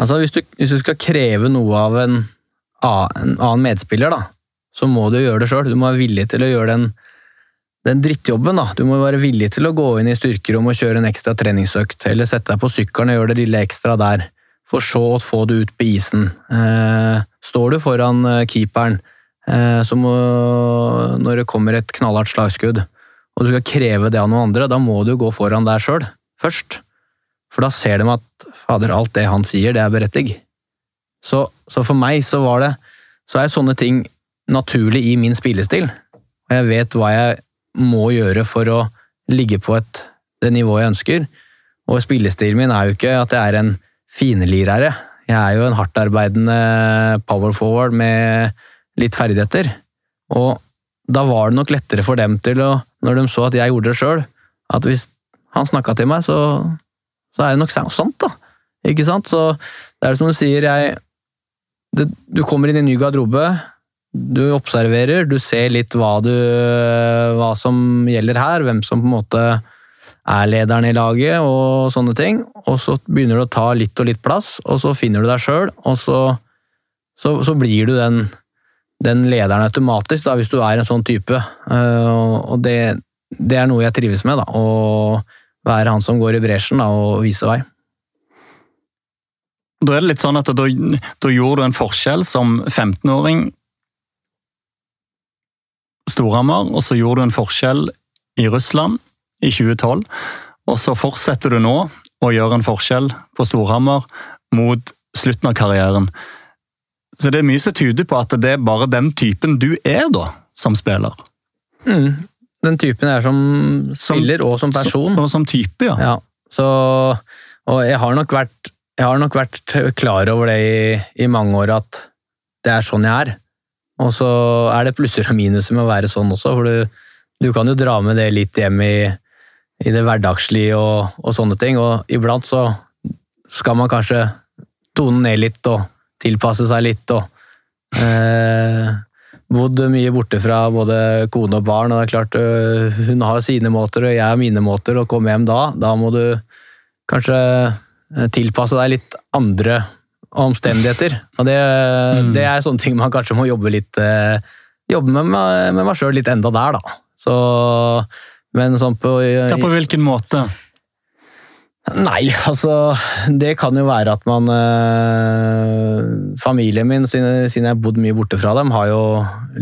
Altså, hvis, du, hvis du skal kreve noe av en, en, annen medspiller, da, så må du gjøre det sjøl. Du må være villig til å gjøre den, den drittjobben. da. Du må være villig til å gå inn i styrkerom og kjøre en ekstra treningsøkt, eller sette deg på sykkelen og gjøre det lille ekstra der, for så å få det ut på isen. Eh, står du foran eh, keeperen, eh, så må, når det kommer et knallhardt slagskudd, og du skal kreve det av noen andre, da må du gå foran der sjøl. først. For da ser de at fader, alt det han sier, det er berettig. Så, så for meg så var det Så er sånne ting naturlig i min spillestil. Og jeg vet hva jeg må gjøre for å ligge på et, det nivået jeg ønsker. Og spillestilen min er jo ikke at jeg er en finlirere. Jeg er jo en hardtarbeidende power forward med litt ferdigheter. Og da var det nok lettere for dem til å, når de så at jeg gjorde det sjøl, at hvis han snakka til meg, så, så, er det nok sant, da. Ikke sant? Så det er som du sier, jeg det, Du kommer inn i en ny garderobe, du observerer, du ser litt hva, du, hva som gjelder her, hvem som på en måte er lederen i laget og sånne ting. Og så begynner du å ta litt og litt plass, og så finner du deg sjøl, og så, så, så, blir du den, den, lederen automatisk, da, hvis du er en sånn type. Uh, og det, det, er noe jeg trives med, da. Å være han som går i bresjen da, og vise vei. Da er det litt sånn at da, da gjorde du en forskjell som 15-åring Storhamar, og så gjorde du en forskjell i Russland i 2012. Og så fortsetter du nå å gjøre en forskjell på Storhamar mot slutten av karrieren. Så det er mye som tyder på at det er bare den typen du er, da, som spiller. Mm. Den typen jeg er som spiller som, og som person. Som, og som type, ja. ja. Så, og jeg har, nok vært, har nok vært klar over det i, i mange år, at det er sånn jeg er. Og så er det plusser og minuser med å være sånn også, for du, du kan jo dra med det litt hjem i, i det hverdagslige og, og, sånne ting. Og iblant så skal man kanskje tone ned litt og tilpasse seg litt og eh, Bodd mye borte fra både kone og barn, og det er klart øh, hun har sine måter og jeg har mine måter å komme hjem da. Da må du kanskje eh, tilpasse deg litt andre omstendigheter. Og det, mm. det, er sånne ting man kanskje må jobbe litt eh, Jobbe med, med meg sjøl litt enda der, da. Så, men sånn på Ja, På hvilken måte? Nei, altså Det kan jo være at man eh, Familien min, siden, jeg har bodd mye borte fra dem, har jo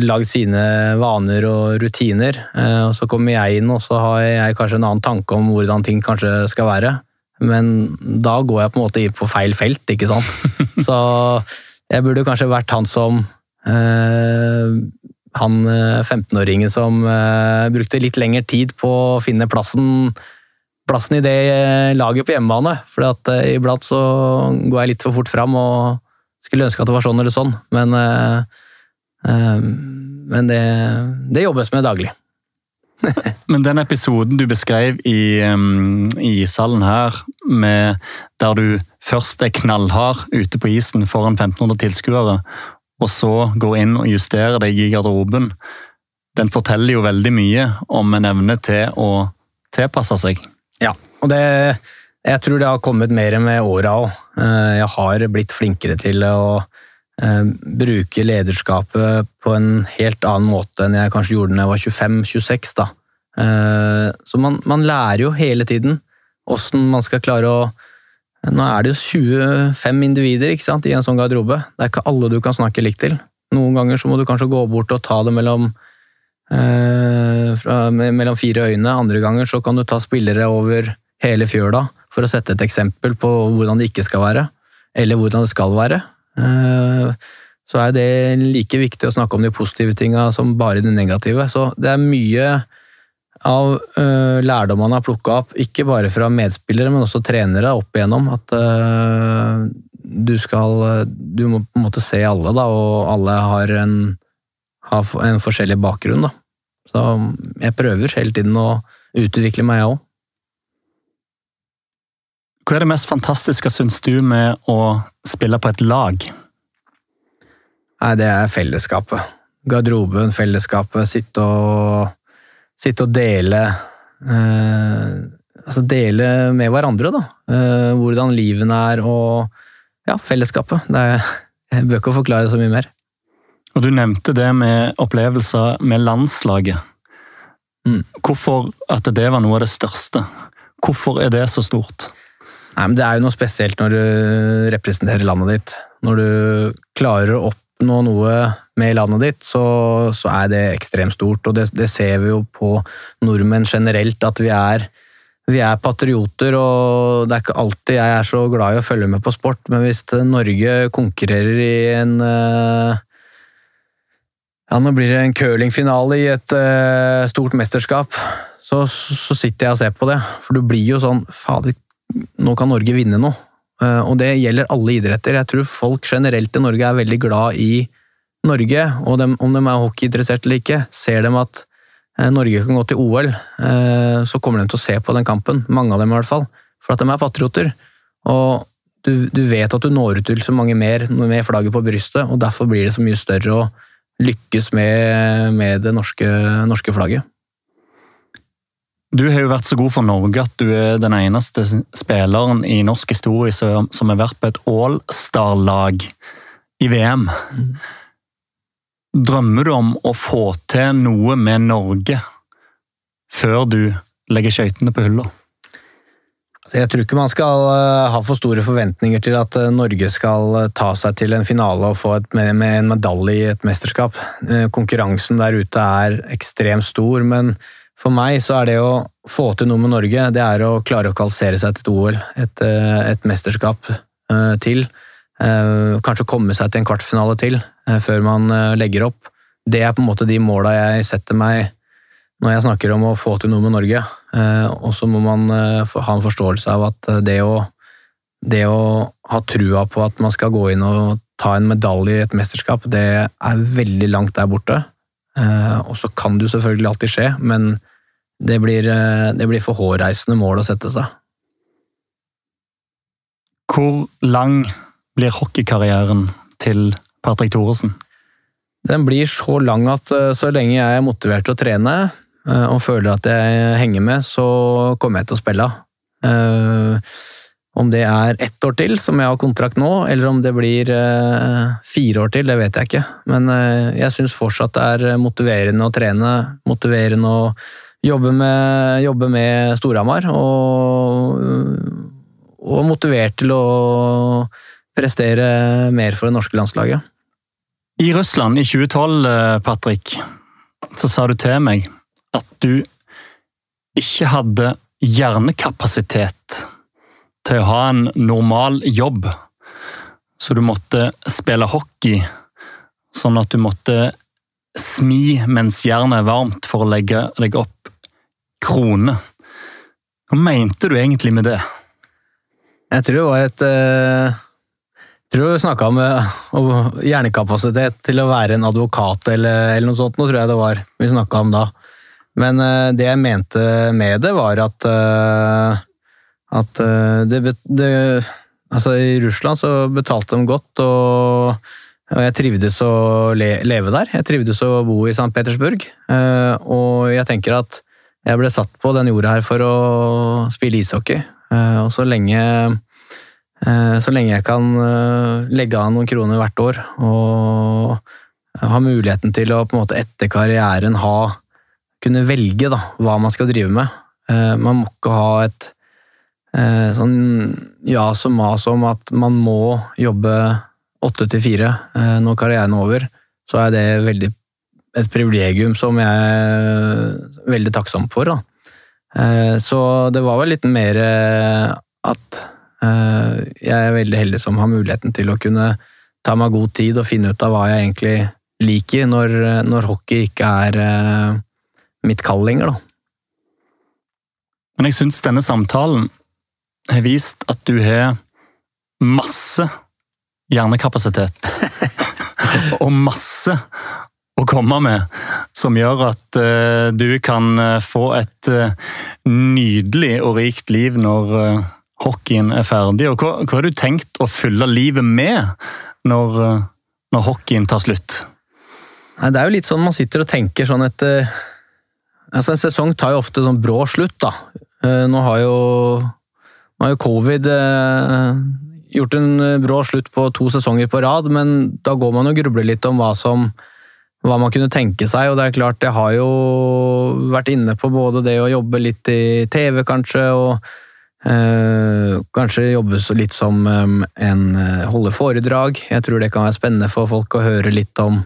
lagd sine vaner og rutiner. Eh, og Så kommer jeg inn, og så har jeg kanskje en annen tanke om hvordan ting kanskje skal være. Men da går jeg på en måte inn på feil felt, ikke sant. Så jeg burde kanskje vært han som øh, Han 15-åringen øh, som øh, brukte litt lengre tid på å finne plassen, plassen i det øh, laget på hjemmebane. For at iblant så går jeg litt for fort fram og skulle ønske at det var sånn eller sånn. Men, men det, det jobbes med daglig. Men den episoden du beskrev i, um, i salen her, med, der du først er knallhard ute på isen foran 1500 tilskuere, og så går inn og justerer deg i garderoben, den forteller jo veldig mye om en evne til å tilpasse seg. Ja, og det, jeg tror det har kommet mer med åra òg. Eh, jeg har blitt flinkere til å eh, bruke lederskapet på en helt annen måte enn jeg kanskje gjorde da jeg var 25-26. da. Eh, så man, man, lærer jo hele tiden åssen man skal klare å Nå er det jo 25 individer ikke sant, i en sånn garderobe. Det er ikke alle du kan snakke likt til. Noen ganger så må du kanskje gå bort og ta det mellom, eh, fra, mellom fire øyne. Andre ganger så kan du ta spillere over hele fjøla for å sette et eksempel på hvordan det ikke skal være, eller hvordan det skal være. Eh, så er det like viktig å snakke om de positive tinga som bare de negative. Så det er mye av uh, lærdom han har plukka opp, ikke bare fra medspillere, men også trenere opp igjennom. At uh, du skal Du må på en måte se alle, da, og alle har en, har en forskjellig bakgrunn, da. Så jeg prøver hele tiden å utvikle meg, jeg òg. Hva er det mest fantastiske, syns du, med å spille på et lag? Nei, det er fellesskapet. Garderoben, fellesskapet. Sitte og sitte og dele eh, Altså dele med hverandre, da. Eh, hvordan livene er og ja, fellesskapet. Det er, jeg bør ikke forklare det så mye mer. Og Du nevnte det med opplevelser med landslaget. Mm. Hvorfor at det var noe av det største? Hvorfor er det så stort? Nei, men Det er jo noe spesielt når du representerer landet ditt. Når du klarer å oppnå noe med landet ditt, så, så er det ekstremt stort. Og det, det, ser vi jo på nordmenn generelt, at vi er vi er patrioter, og det er ikke alltid jeg er så glad i å følge med på sport, men hvis Norge konkurrerer i en uh, Ja, nå blir det en curlingfinale i et uh, stort mesterskap, så, så, sitter jeg og ser på det. For du blir jo sånn Fader, nå kan Norge vinne noe. Uh, og det gjelder alle idretter. Jeg tror folk generelt i Norge er veldig glad i Norge, og de, om de er hockeyinteressert eller ikke, ser de at Eh, Norge kan gå til OL, eh, så kommer de til å se på den kampen. Mange av dem i hvert fall. For at de er patrioter. Og du, du vet at du når ut til så mange mer med flagget på brystet, og derfor blir det så mye større å lykkes med, med det norske, norske flagget. Du har jo vært så god for Norge at du er den eneste spilleren i norsk historie som har vært på et All-Star-lag i VM. Mm. Drømmer du om å få til noe med Norge før du legger skøytene på hylla? Altså, jeg tror ikke man skal eh, ha for store forventninger til at eh, Norge skal eh, ta seg til en finale og få et, med en medalje i et mesterskap. Konkurransen der ute er ekstremt stor, men for meg så er det å få til noe med Norge, det er å klare å kvalifisere seg til et OL, et, et mesterskap til. Kanskje komme seg til en kvartfinale til. Eh, før man eh, legger opp. Det er på en måte de måla jeg setter meg når jeg snakker om å få til noe med Norge. Eh, og så må man ha en forståelse av at det å, det å ha trua på at man skal gå inn og ta en medalje i et mesterskap, det er veldig langt der borte. Og så kan det jo selvfølgelig alltid skje, men det blir, det blir for hårreisende mål å sette seg. Hvor lang blir hockeykarrieren til Patrick Thoresen? Den blir så lang at eh, så lenge jeg er motivert til å trene eh, og føler at jeg henger med, så kommer jeg til å spille. Eh, om det er ett år til, som jeg har kontrakt nå, eller om det blir fire år til, det vet jeg ikke. Men jeg syns fortsatt det er motiverende å trene, motiverende å jobbe med, jobbe med Storhamar. Og, og motivert til å prestere mer for det norske landslaget. I Russland i 2012, eh, Patrick, så sa du til meg at du ikke hadde hjernekapasitet til å ha en normal jobb. Så du måtte spille hockey, sånn at du måtte smi mens jernet er varmt for å legge deg opp kroner. Hva mente du egentlig med det? Jeg tror det var et uh tror du snakka om, om hjernekapasitet til å være en advokat eller, eller noe sånt, nå tror jeg det var vi snakka om da. Men uh, det jeg mente med det, var at, at det, det, Altså, i Russland så betalte de godt, og, og jeg trivdes å le, leve der. Jeg trivdes å bo i St. Petersburg, og jeg tenker at jeg ble satt på den jorda her for å spille ishockey. Og så lenge Eh, så lenge jeg kan eh, legge av noen kroner hvert år og ha muligheten til å på en måte etter karrieren ha kunne velge da, hva man skal drive med. Eh, man må ikke ha et sånn ja som mas om at man må jobbe åtte til fire når karrieren er over. Så er det veldig, et privilegium som jeg er veldig takksom for. Da. Så det var vel litt mer at Eh, jeg er veldig heldig som har muligheten til å kunne ta meg god tid og finne ut av hva jeg egentlig liker, når, når hockey ikke er mitt kall lenger, da. Men jeg syns denne samtalen har vist at du har masse hjernekapasitet. og masse å komme med som gjør at uh, du kan få et uh, nydelig og rikt liv når hockeyen er ferdig. Og hva, hva har du tenkt å fylle livet med når, eh, når hockeyen tar slutt? Nei, det er jo litt sånn man sitter og tenker sånn et altså En sesong tar jo ofte sånn brå slutt, da. Eh, nå har jo, nå har jo covid eh, gjort en brå slutt på to sesonger på rad, men da går man og grubler litt om hva som hva man kunne tenke seg, og det er klart, jeg har jo vært inne på både det å jobbe litt i TV, kanskje, og Eh, kanskje jobbe litt som en eh, holde foredrag. Jeg tror det kan være spennende for folk å høre litt om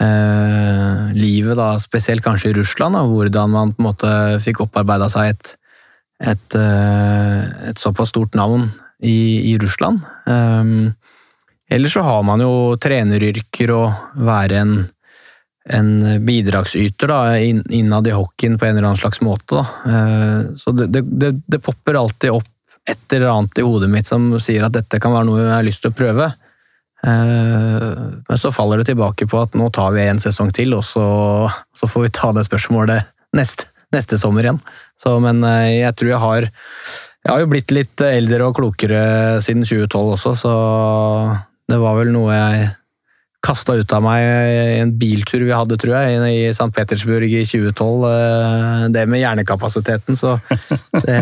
eh, livet, da, spesielt kanskje i Russland. Da, hvordan man på en måte fikk opparbeida seg et, et, et såpass stort navn i, i Russland. Um, ellers så har man jo treneryrker og være en, en bidragsyter da, innad i hockeyen på en eller annen slags måte. Da. Så det, det, det popper alltid opp et eller annet i hodet mitt som sier at dette kan være noe jeg har lyst til å prøve. Eh, men så faller det tilbake på at nå tar vi en sesong til, og så, så får vi ta det spørsmålet neste, neste sommer igjen. Så, men eh, jeg tror jeg har Jeg har jo blitt litt eldre og klokere siden 2012 også, så det var vel noe jeg kasta ut av meg i en biltur vi hadde, tror jeg, i St. Petersburg i 2012. Eh, det med hjernekapasiteten, så det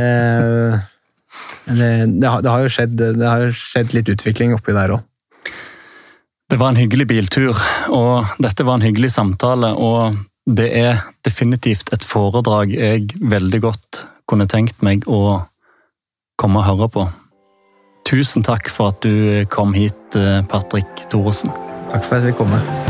det, det, har, jo skjedd, det har skjedd litt utvikling oppi der òg. Det var en hyggelig biltur, og dette var en hyggelig samtale. Og det er definitivt et foredrag jeg veldig godt kunne tenkt meg å komme og høre på. Tusen takk for at du kom hit, eh, Patrick Thoresen. Takk for at jeg fikk komme.